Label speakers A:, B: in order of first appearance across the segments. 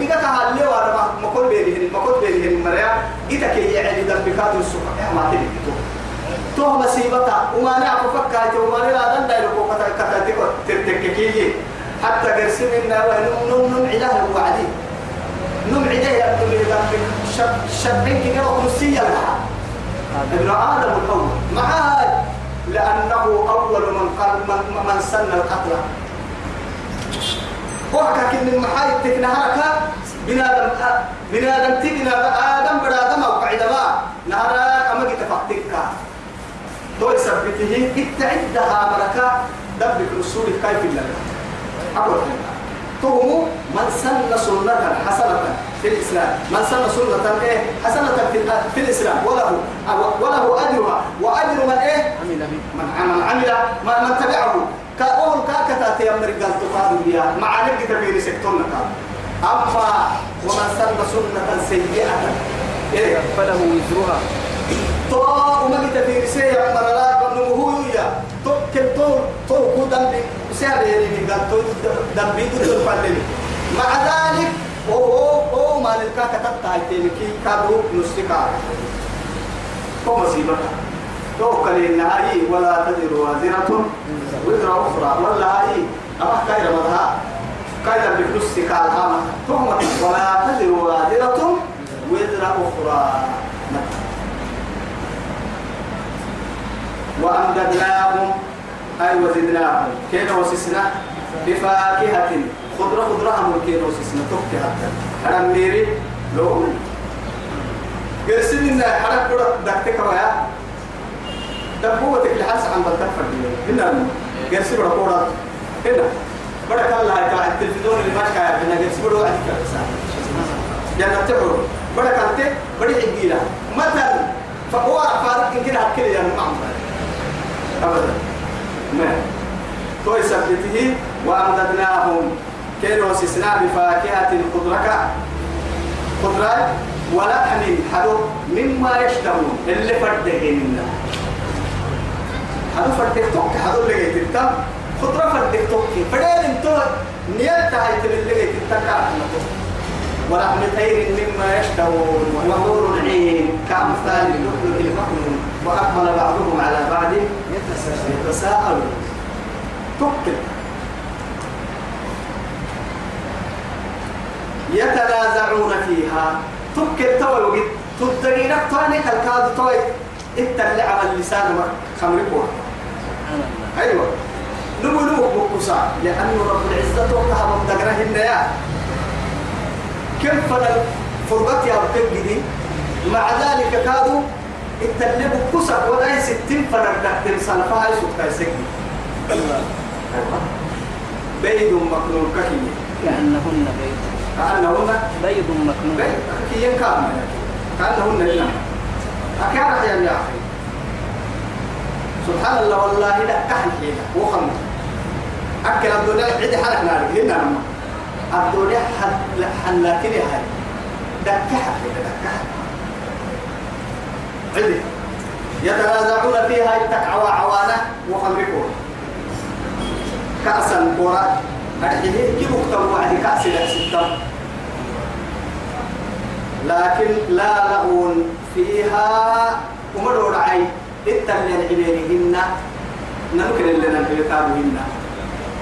A: بدك كهالي وأنا ما كل بينهن ما كل بينهن مريا إذا كي يعني ذنبك السوق ما تدري تو مصيبتا. وما نعرف فكايت وما لا دن دايلو كتا كتا تتككي حتى قرسم إنا ونم نم نم عله وعدي. نم عده يبدو لي ذنبك شب شبين كده وكرسية لها. ابن آدم الأول. معاد لأنه أول من قال من, من سن القتل وحكا كن المحايد تكنهارك بنادم بنادم تبنا آدم بنادم أو قاعدة ما نهارك أما كتفقتك تو يثبته اتعدها ملكا دبك رسولك كيف الله. أقول تو من سن سنة حسنة في الإسلام. من سن سنة إيه؟ حسنة في, في الإسلام. وله وله أجرها. وأجر من إيه؟ من عمل عمل من تبعه. كأول كاكتا تيمر قال تقال بها مع نبقى تبير سكتون أما ومن سن سنة سيئة إيه
B: فله وزرها
A: تو وما في رسالة مرلا نمو يا تو كم تو تو هو دم سهل يعني قال تو دم بيدو تو فلني مع ذلك هو هو هو ما لك كتبت هاي تلكي كادو نسكا هو مصيبة تو كلين هاي ولا تدر وازرة. وزر أخرى. ولا هاي أما كايرة مدها كايرة بفلوس كالها تهمة ولا تدر وازرة. وزر أخرى. وأمددناهم. أي وزدناهم. كيف وسسنا؟ بفاكهة. خضرة خضرة كيف وسسنا؟ تبكي حتى حرم ميري؟ لو. قرسل إن حرم كرة دكتك ويا دبوتك لحس عن بلتفر هنا بڑا كورا هنا بڑا كلا هاي التلفزيون اللي ماشي كايا هنا بڑا واحد كلا جنة تحور بڑا كالتي بڑي حقيلة مثلا فهو فارق إن كده هكذا يعني أبدا ما توي سبته وأمددناهم كانوا سسنا بفاكهة خضرة خضرة ولحم حلو مما يشتهون اللي فردهن حلو فردك توك حلو اللي جيت التم خضرة فردك توك فدين انتو نيالتا هاي تبي اللي جيت التم ولحم طير مما يشتهون وحور العين كأمثال اللؤلؤ المكنون وأقبل بعضهم على بعض يتساءلون. تكل يتنازعون فيها. تكل توي وقت. تدقين تاني كالكاد توي. إنت اللي عمل اللسان خمر أيوه. نبو نبو بكسا لأنه رب العزة وقتها مدقره يا كم فضل فرقت يا بكجدي مع ذلك كادوا التلب كسر ولا ستين فرق تحت سلفها يسوق تسجي بيد مكنون كهي.
B: كأنهن بيض.
A: كأنهن؟
B: بيض مكنون.
A: بيد كهي كامل كأنهن. أكان يا يا أخي. سبحان الله والله لا كحل حيلة وخم أكل الدنيا عدي حلق نار هنا لما الدنيا حل حلاتني هاي. دكحة دكحة عدي يتنازعون فيها يتكعوا عوانة وخمركم كأسا كورا أرحيه كيف اكتبوا وعدي كأس ستة. لكن لا لغون فيها. ومرور عي التلين عبيرهن نمكن اللي نبيكابهن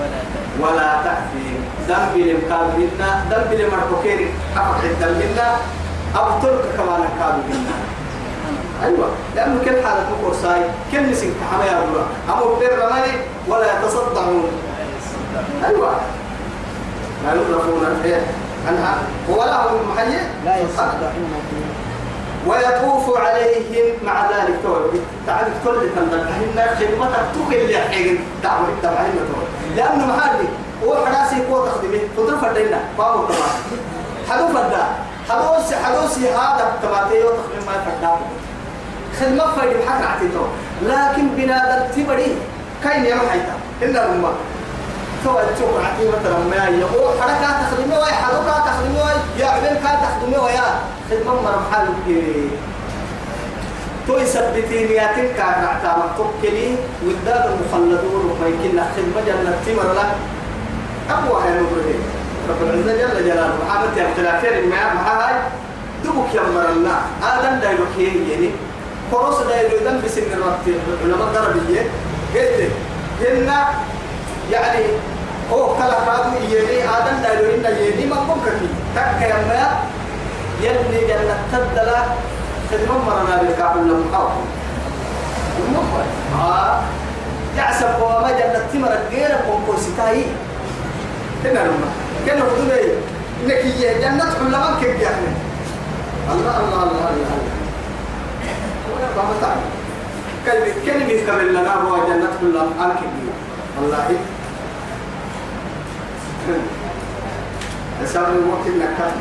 B: ولا
A: ولا تأثيم ذنب لمكابهن ذنب لمرتكير حفظ الدمهن أبطلك كمان كابهن. أيوه. لأنه كل حالة مقرصاي كل نسيت حمايا الله أمر بير رماني ولا يتصدعون. أيوه. لا يطرفون إيه عنها ولا هم محيي؟
B: لا يصدعون
A: ويطوف عليهم مع ذلك تقول تعرف كل تنبهن خدمتك تقل يحيي دعوة تبعين تقول لأنه محلي هو حراسي قوة تخدمة. فضل فردينا. بابو طبعا حدو فردا. حدوسي حدوسي هذا تبعتي وتخدم ما يفرداه خدمة فايد بحق عتيتو. لكن بنادم تبري. كاين يا محيطة. إلا الأمة تو تشوف عتي مثلا ما يقول حركة تخدمه ويا حركة تخدمه يا عبين كان تخدمه ويا خدمة مرة محل تو يثبتين يا تلك عتا مكتوكلي وداد المخلدون وما يمكن خدمة جنة تمر لك أقوى هاي نقول رب العزة جل جلاله. يا ثلاثين ما ما هاي دبك يا مرنا آدم دايلو كيه يعني خلاص دايلو دم بسن الرتي علماء دربية قلت هنا يعني هو كلا كادو يلي آدم دايلو إن يلي ما كم كفي تك يا ما يلي جنة تدلا خدمة مرنا بالكعب لهم. حاول آه. يعسب وما جنة تمر غير كومبوسيتاي هنا لما كنا بدون إيه؟ إنك هي جنة علماء كيف يعني الله الله الله الله. ولا بابا تعالى كلمة كلمة كمل لنا هو جنة علماء كيف والله. أسأل الوقت إنك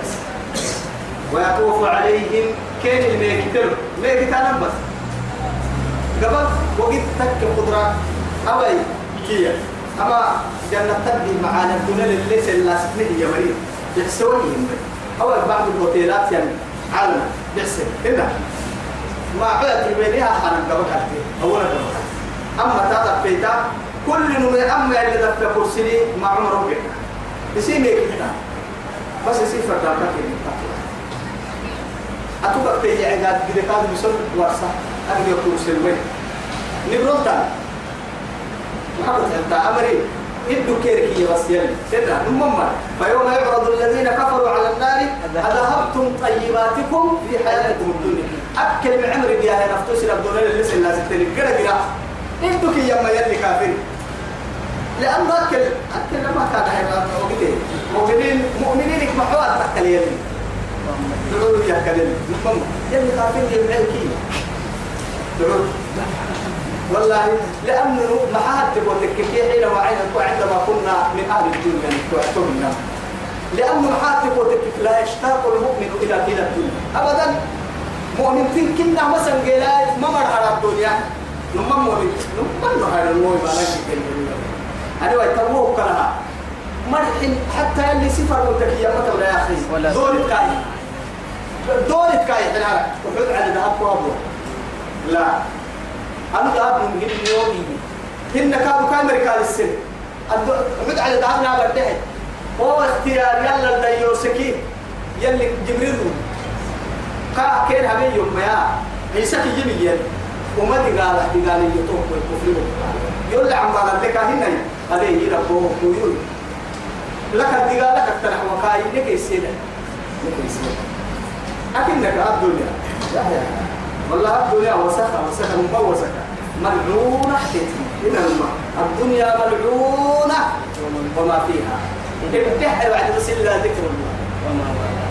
A: ويطوف عليهم كين الميكتر. ميكتر بس. قبل وقت تك قدرة أوي كيا. أما جنة تبدي معانا. الدنيا اللي ليس الناس تنهي يا مريم يحسوني هم أول بعض الهوتيلات يعني. عالم. يحسن. هنا ما عاد يبينها حنا قبل كتير أولا قبل أما تاتا بيتا. كل نوم أما اللي دفع كرسي مع عمره بيتا. يسيني كده بس يصير فردان كده أتوقع تيجي عقاد كده كان بيصير ورصة أجل يكون سلوين نبرونتا محمد أنت أمري إدو كيركي بس يلي سنة نمما فيوم يعرض الذين كفروا على النار أذهبتم طيباتكم في حياتكم الدنيا أكل من عمرك يا نفتوس الدنيا اللي لسه تلك كده كده إدو كي يما يلي كافر لأن أكل أكل ما كان هيبقى وقتين مؤمنين مؤمنين محوات تكل يلي دعوا يا كلمة. نمما يلي كافر يلي كي دعوا والله لأنه محاد تقول لك كيف حين وعندما كنا من أهل الدنيا تعتمنا لأنه محاد تقول لك لا يشتاق المؤمن إلى إلى الدنيا. أبدا مؤمن كنا مثلا قيلا ما مر على الدنيا. نما مؤمن. نما هذا المؤمن ما نجي أنا ويتروه كلها مرحن حتى اللي سفر متكيا مثلا يا أخي. دور كاي. دور كاي. حنا وحد على ذهب لا. أنا ذهب من قبل يومي هن كانوا كان السن. عد على ذهبنا بدحي هو اختيار. يلا الديوسكي يلي جبريل. كا كين هبي يوم يا. عيسى كي يجي وما دي قال دي قال يتوب الكفر يقول عم قال لك هنا. هذا يجي ربه ويقول لك قال لك ترى وكاي لك يسيد لك يسيد أكنك الدنيا يا يا والله الدنيا وسخة وسخة مبوسة ملعونة إن الدنيا ملعونة وما فيها افتح بعد بس إلا ذكر الله
B: وما والاه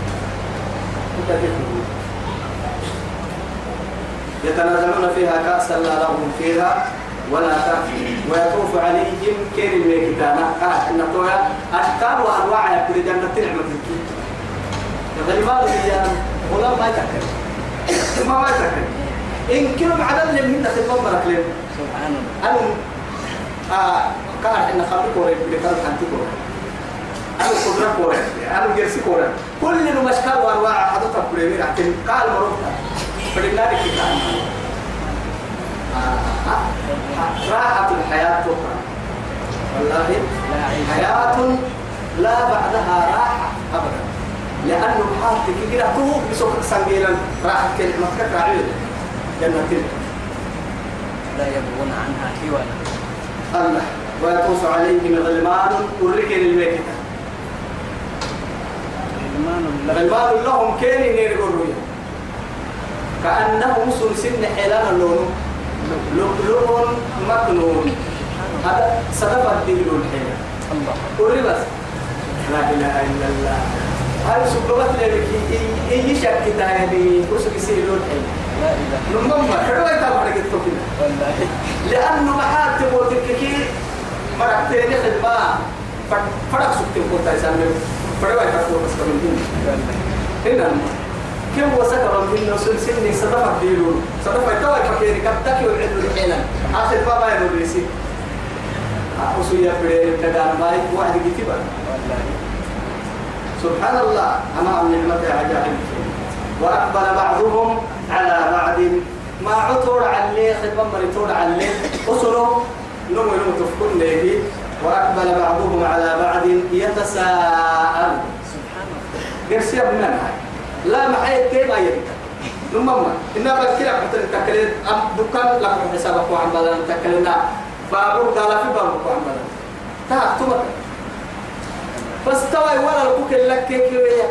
A: يتنازلون فيها كأسا لا لهم فيها ولا تأثير ويطوف عليهم كير الميكتانا آه إن تويا أشكال وأنواع يكون جنة نعمة الكي غلمان هي غلام ما يتكلم ما ما يتكلم إن كلهم عدد لم من تتبقى لهم
B: سبحان الله
A: أنا آه كان إن خلق كوري بكتاب حنتي كوري. أنا قدرة كوري أنا جرسي كوري. كل المشكال وأنواع حدث كوري لكن قال مروتا فلنا لك راحة الحياة تقرأ والله حياة لا بعدها راحة أبدا. لأنه حالتك كده توه بسوق سنجيلا. راحة كلمة كراعي جنة
B: لا يبغون عنها حولا
A: الله. ويطوف عليهم غلمان وركن الميتة.
B: غلمان لهم.
A: كيني نير كأنهم سلسل حلال اللون. لؤلؤ مكنون هذا صدف الدين الحين.
B: الله.
A: قولي بس. لا إله إلا الله. هاي سببت لك. إي شك تاني وسك سيلون حين؟ نمما حلوة لك التوكيل
B: والله.
A: لأنه محال تبغى تككي مرتين خدمة فرق سكتين كنت أسمع فرق يتابع بس
B: والله.
A: هنا. كم وسكر من نسل سني صدفة ديلون صدفة يتوى فكيري. كبتك وعدو الحينا آخر ما باين الرئيسي أحسو يا فريد كدان باي واحد كتبا سبحان الله. أما النعمة عجائب. وأقبل بعضهم على بعض. ما عطور عليه خدمة مريتور عليه. أسروا نمو نمو تفكون ليه وأقبل بعضهم على بعض يتساءل.
B: سبحان الله.
A: قرسي هاي لا معي كيف أيك ثم ما إنما بكرة قلت تكلم أم دكان لك حسابك وعم بدل تكلمنا بابور قال في بابور وعم بدل تهتمك فاستوى ولا الكوك لك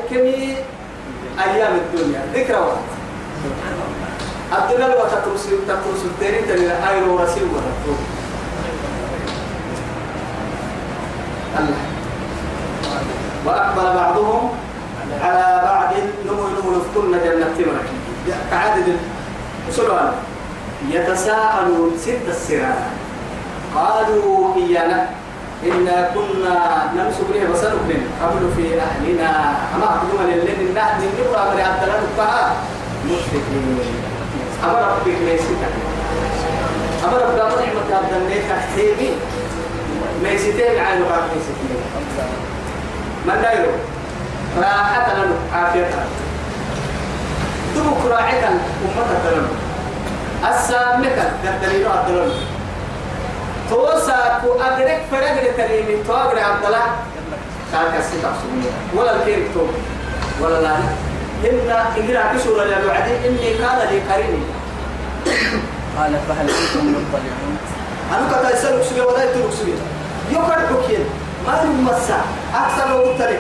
A: كمي أيام الدنيا ذكرى
B: الله
A: الدنيا لو تترسل تترسل تاني تاني أيرو رسيل ولا الله وأقبل بعضهم على بعض نمو نمو نفتن جنة تمرك كعدد سلوان. يتساءلون ست السراء. قالوا إيانا إنا كنا نمسك به بصركم قبل في أهلنا. أما أقدم للذين نحن نبرى من عبدالله نبقى مشركين أما ربك ليس أما ربك نعمة عبد الله تحتيمي ليس تيمي عين ليس تيمي من دايرو راحة لنا. دبك راعيك أمة الدلم السامك الدليل الدلم توسا كو أدرك فرق لتريمي توقر عبد الله. قال كسي تحسبني ولا الكيرك توب ولا لا. إن إنجرا كسورة للوعدي إني كان لي قريني
B: قال فهل أنتم مطلعون؟
A: أنا كنت أسألك سبيل ولا يترك سبيل. يوكر بكين ما يمسا أكثر وقتري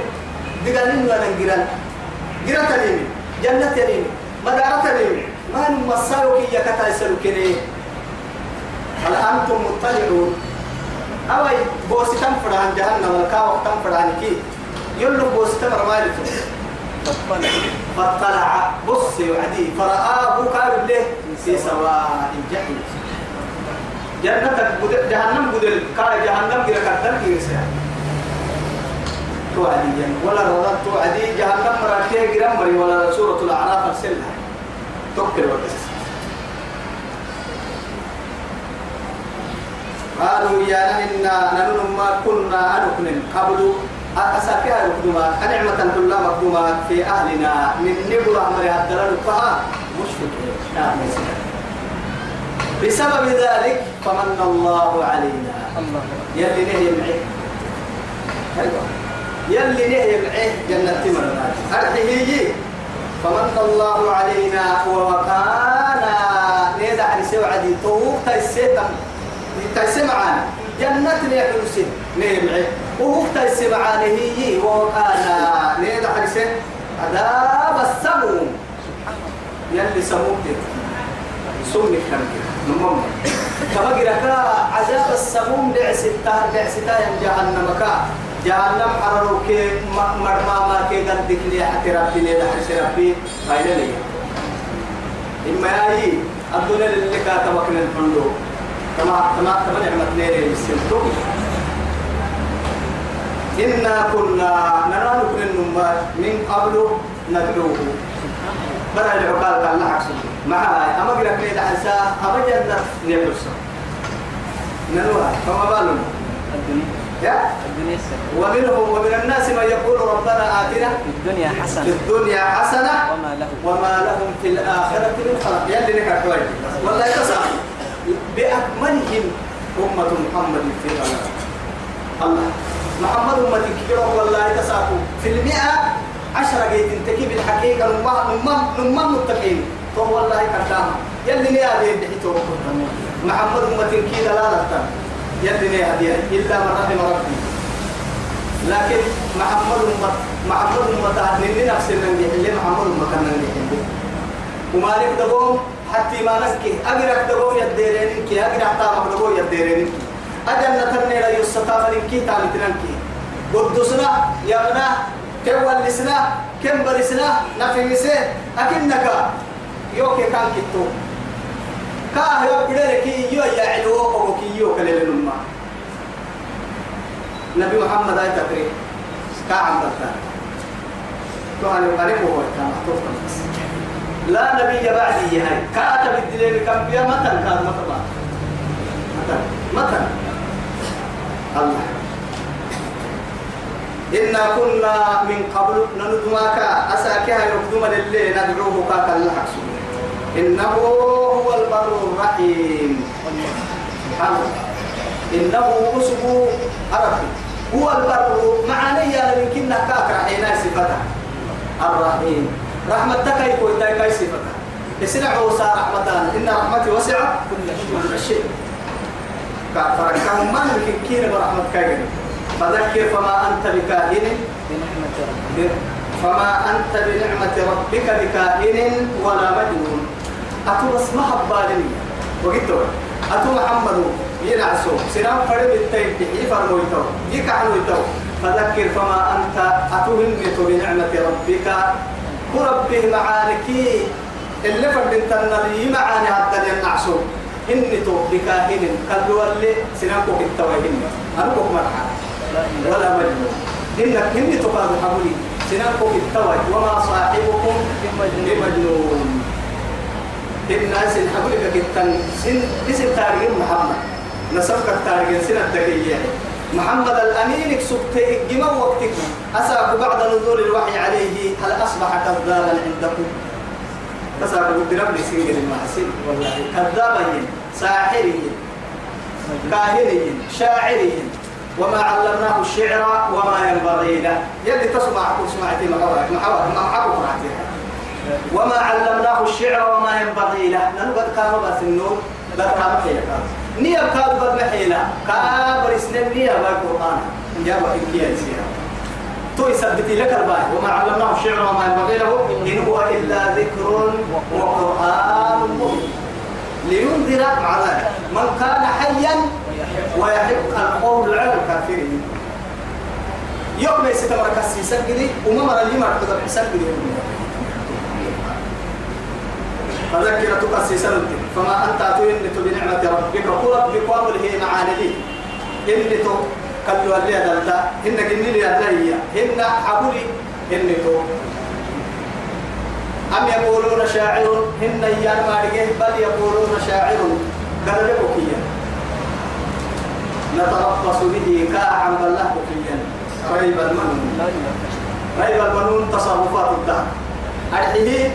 A: دقانين ولا نجران جرا تنيني جنة تنيني مدارة تنيني ما يكتا أسألك إيه هل أنتم مطلعون؟ أوي بوسي تنفران جهنم والكاو تنفران كي. يلو بوسي تمر مالك
B: فاطلع.
A: بص يعدي فرآه كان له في سواء الجحيم. جنتك جهنم بدل. قال جهنم كده كتر كيسا توعدي جن. ولا رضا توعدي. جهنم مراكيه جرام ولا سورة الأعراف أرسلها. توكل وبس قالوا يا إنا نحن ما كنا أنكن قبل أسافيها مقدومات نعمة كلها مقدومات في أهلنا. من نبر أمر الدلال فها مشفقين نعم. بسبب ذلك فمن الله علينا.
B: الله
A: يلي نهي معي أيوة. يلي نهي معي جنة مرات أرحيه فمن الله علينا ووقانا. نيدا عن سوعدي طوق تيسيتم تيسي معانا جنة نهي حلوسين نهي معي؟ وهو معانا هي ووقانا. نيدا عن عذاب السموم. يلي سموم سمي كان نمم كما قرأ عذاب السموم لعستا لعستا جهنم كا. جهنم حرروك مرما ما كي قدك لي حتى ربي لي دحرس ربي. فاينة لي. إما ياي الدنيا اللي كاتبك الحلو كما كما كما نعمة ليلة السمتو إنا كنا نرى نكون النمار من قبل ندعوه. برا العقال قال لها معها أما قلت لي دحسا أما جنة نبرسه ننوها فما بالنا
B: الدنيا
A: يا؟ ومنهم ومن الناس من يقول ربنا آتنا
B: في الدنيا
A: في
B: حسنة
A: الدنيا حسنة
B: وما له
A: وما لهم في الآخرة من خلق يلي نكا كويس. والله يتسع بأكملهم أمة محمد في الله الله. محمد أمة كبيرة والله يتساقوا في المئة عشرة جيت تكيب الحقيقة نمم نمم نمم متقين. تو والله كردام يلي نيا هذه اللي محمد أمة كي دلالة نيا هذه إلا من رحم ربي. لكن محمد أمة محمد أمة هنني نفس اللي محمد أمة كان اللي ومالك دبوم حتى ما نسكي. أجرك دبوم يديرين كي أجرك تامك دبوم يديرين أجل نترني لا تامتنا كي قدسنا يغنى كم ولسنا كم برسنا نفهمسه أكنك يوكي كان كتو. كاه يبدلك يو يعلو أو كي يو كلل نما نبي محمد آية تقريب كعم بلتان كان يقرب هو كان لا نبي بعدي هاي. كاتب الدليل كم بيا؟ متى كان متى متى متى الله. إنا كنا من قبل نندمك أساكها يقدم لله ندعوه كاك الله إنه هو البر الرحيم. سبحان إنه أسبوع عربي هو البر. معنى يا يمكن كاكر حين صفته. الرحيم. رحمتك يكون تاي صفته. اسرع وسع رحمتان. إن رحمتي وسعت كل شيء. فركهم من كين برحمتك فذكر فما أنت بكاهن فما أنت بنعمة ربك بكاهن ولا مجنون. أتو بس ما حبالني وقلت أتو محمد ينعسو. سنام فرد التين تحيي فرمويتو. يكعنويتو فذكر فما أنت أتهمت بنعمة ربك. وربه معانكي اللي فردتنا لي معاني حتى ينعسو. إني تو بكاهن قالوا اللي سنامكو كتوهن أنا كوك مرحا. ولا مجنون. إنك إني تقال حبولي سنامكو كتوه وما صاحبكم بمجنون. الناس الحبولي كتن. سن إسم تاريخ محمد. نسبك التاريخ سنة الدقيقية محمد الأمين سبت جما وقتك. أساق بعد نزول الوحي عليه. هل أصبح كذابا عندكم؟ أساق بدرب لي سنجل المحسن والله كذابين ساحرين. كاهنين. شاعرين. وما علمناه الشعر وما ينبغي له. يلي تسمع سمعتي محاورك محاورك محاورك وما علمناه الشعر وما ينبغي له. لأنه قد كان بس النور قد كان حيلا نية كاد قد محيلا كابر سنين نية بالقرآن جاب إنكيا يسيرا تو يثبت لك الباقي وما علمناه الشعر وما ينبغي له. إن هو إلا ذكر وقرآن مبين. لينذر مع ذلك. من كان حيا ويحب القول على الكافرين. يوم يستمر كسيسا كده وما مر اللي ما تقدر حساب كده فذكر تقسي سنتي فما أنت أتوين بنعمة ربك. قل ربك وامره معاني لي إن تو قالوا لي دلتا إن جني لي أدليا. إن حبولي إن تو. أم يقولون شاعر؟ إن يان مارجه بل يقولون شاعر. قال بكيا نتربص به كاعا بالله بكيا ريب المنون.
B: لا
A: ريب المنون تصرفات الدهر. أرحيه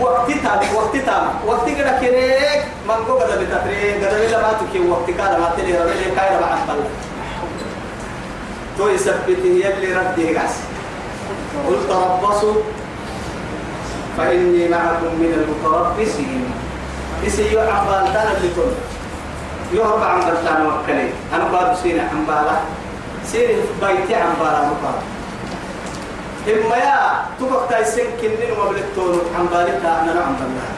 A: وقت تام وقت تام. وقت كده كريك من کو قد بتفري قد بلا ما تكي وقت كده ما تلي ربي كاي ربع بل تو يثبت يلي ردي غاس قل تربصوا فإني معكم من المتربصين. إسي يعقل تانا كن يهرب عن بلتان وكلي أنا قاد سينا حنبالة سيري بيتي حنبالة مقاد إما يا تبقى تايسين كنين ومبلتون عن بالتا أنا نعم بالله.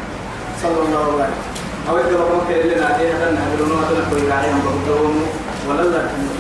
A: صلى الله عليه وسلم. بقى مكة اللي ناديها لنا هذا النوع ده كوي عليهم بقولهم ولا لا كنا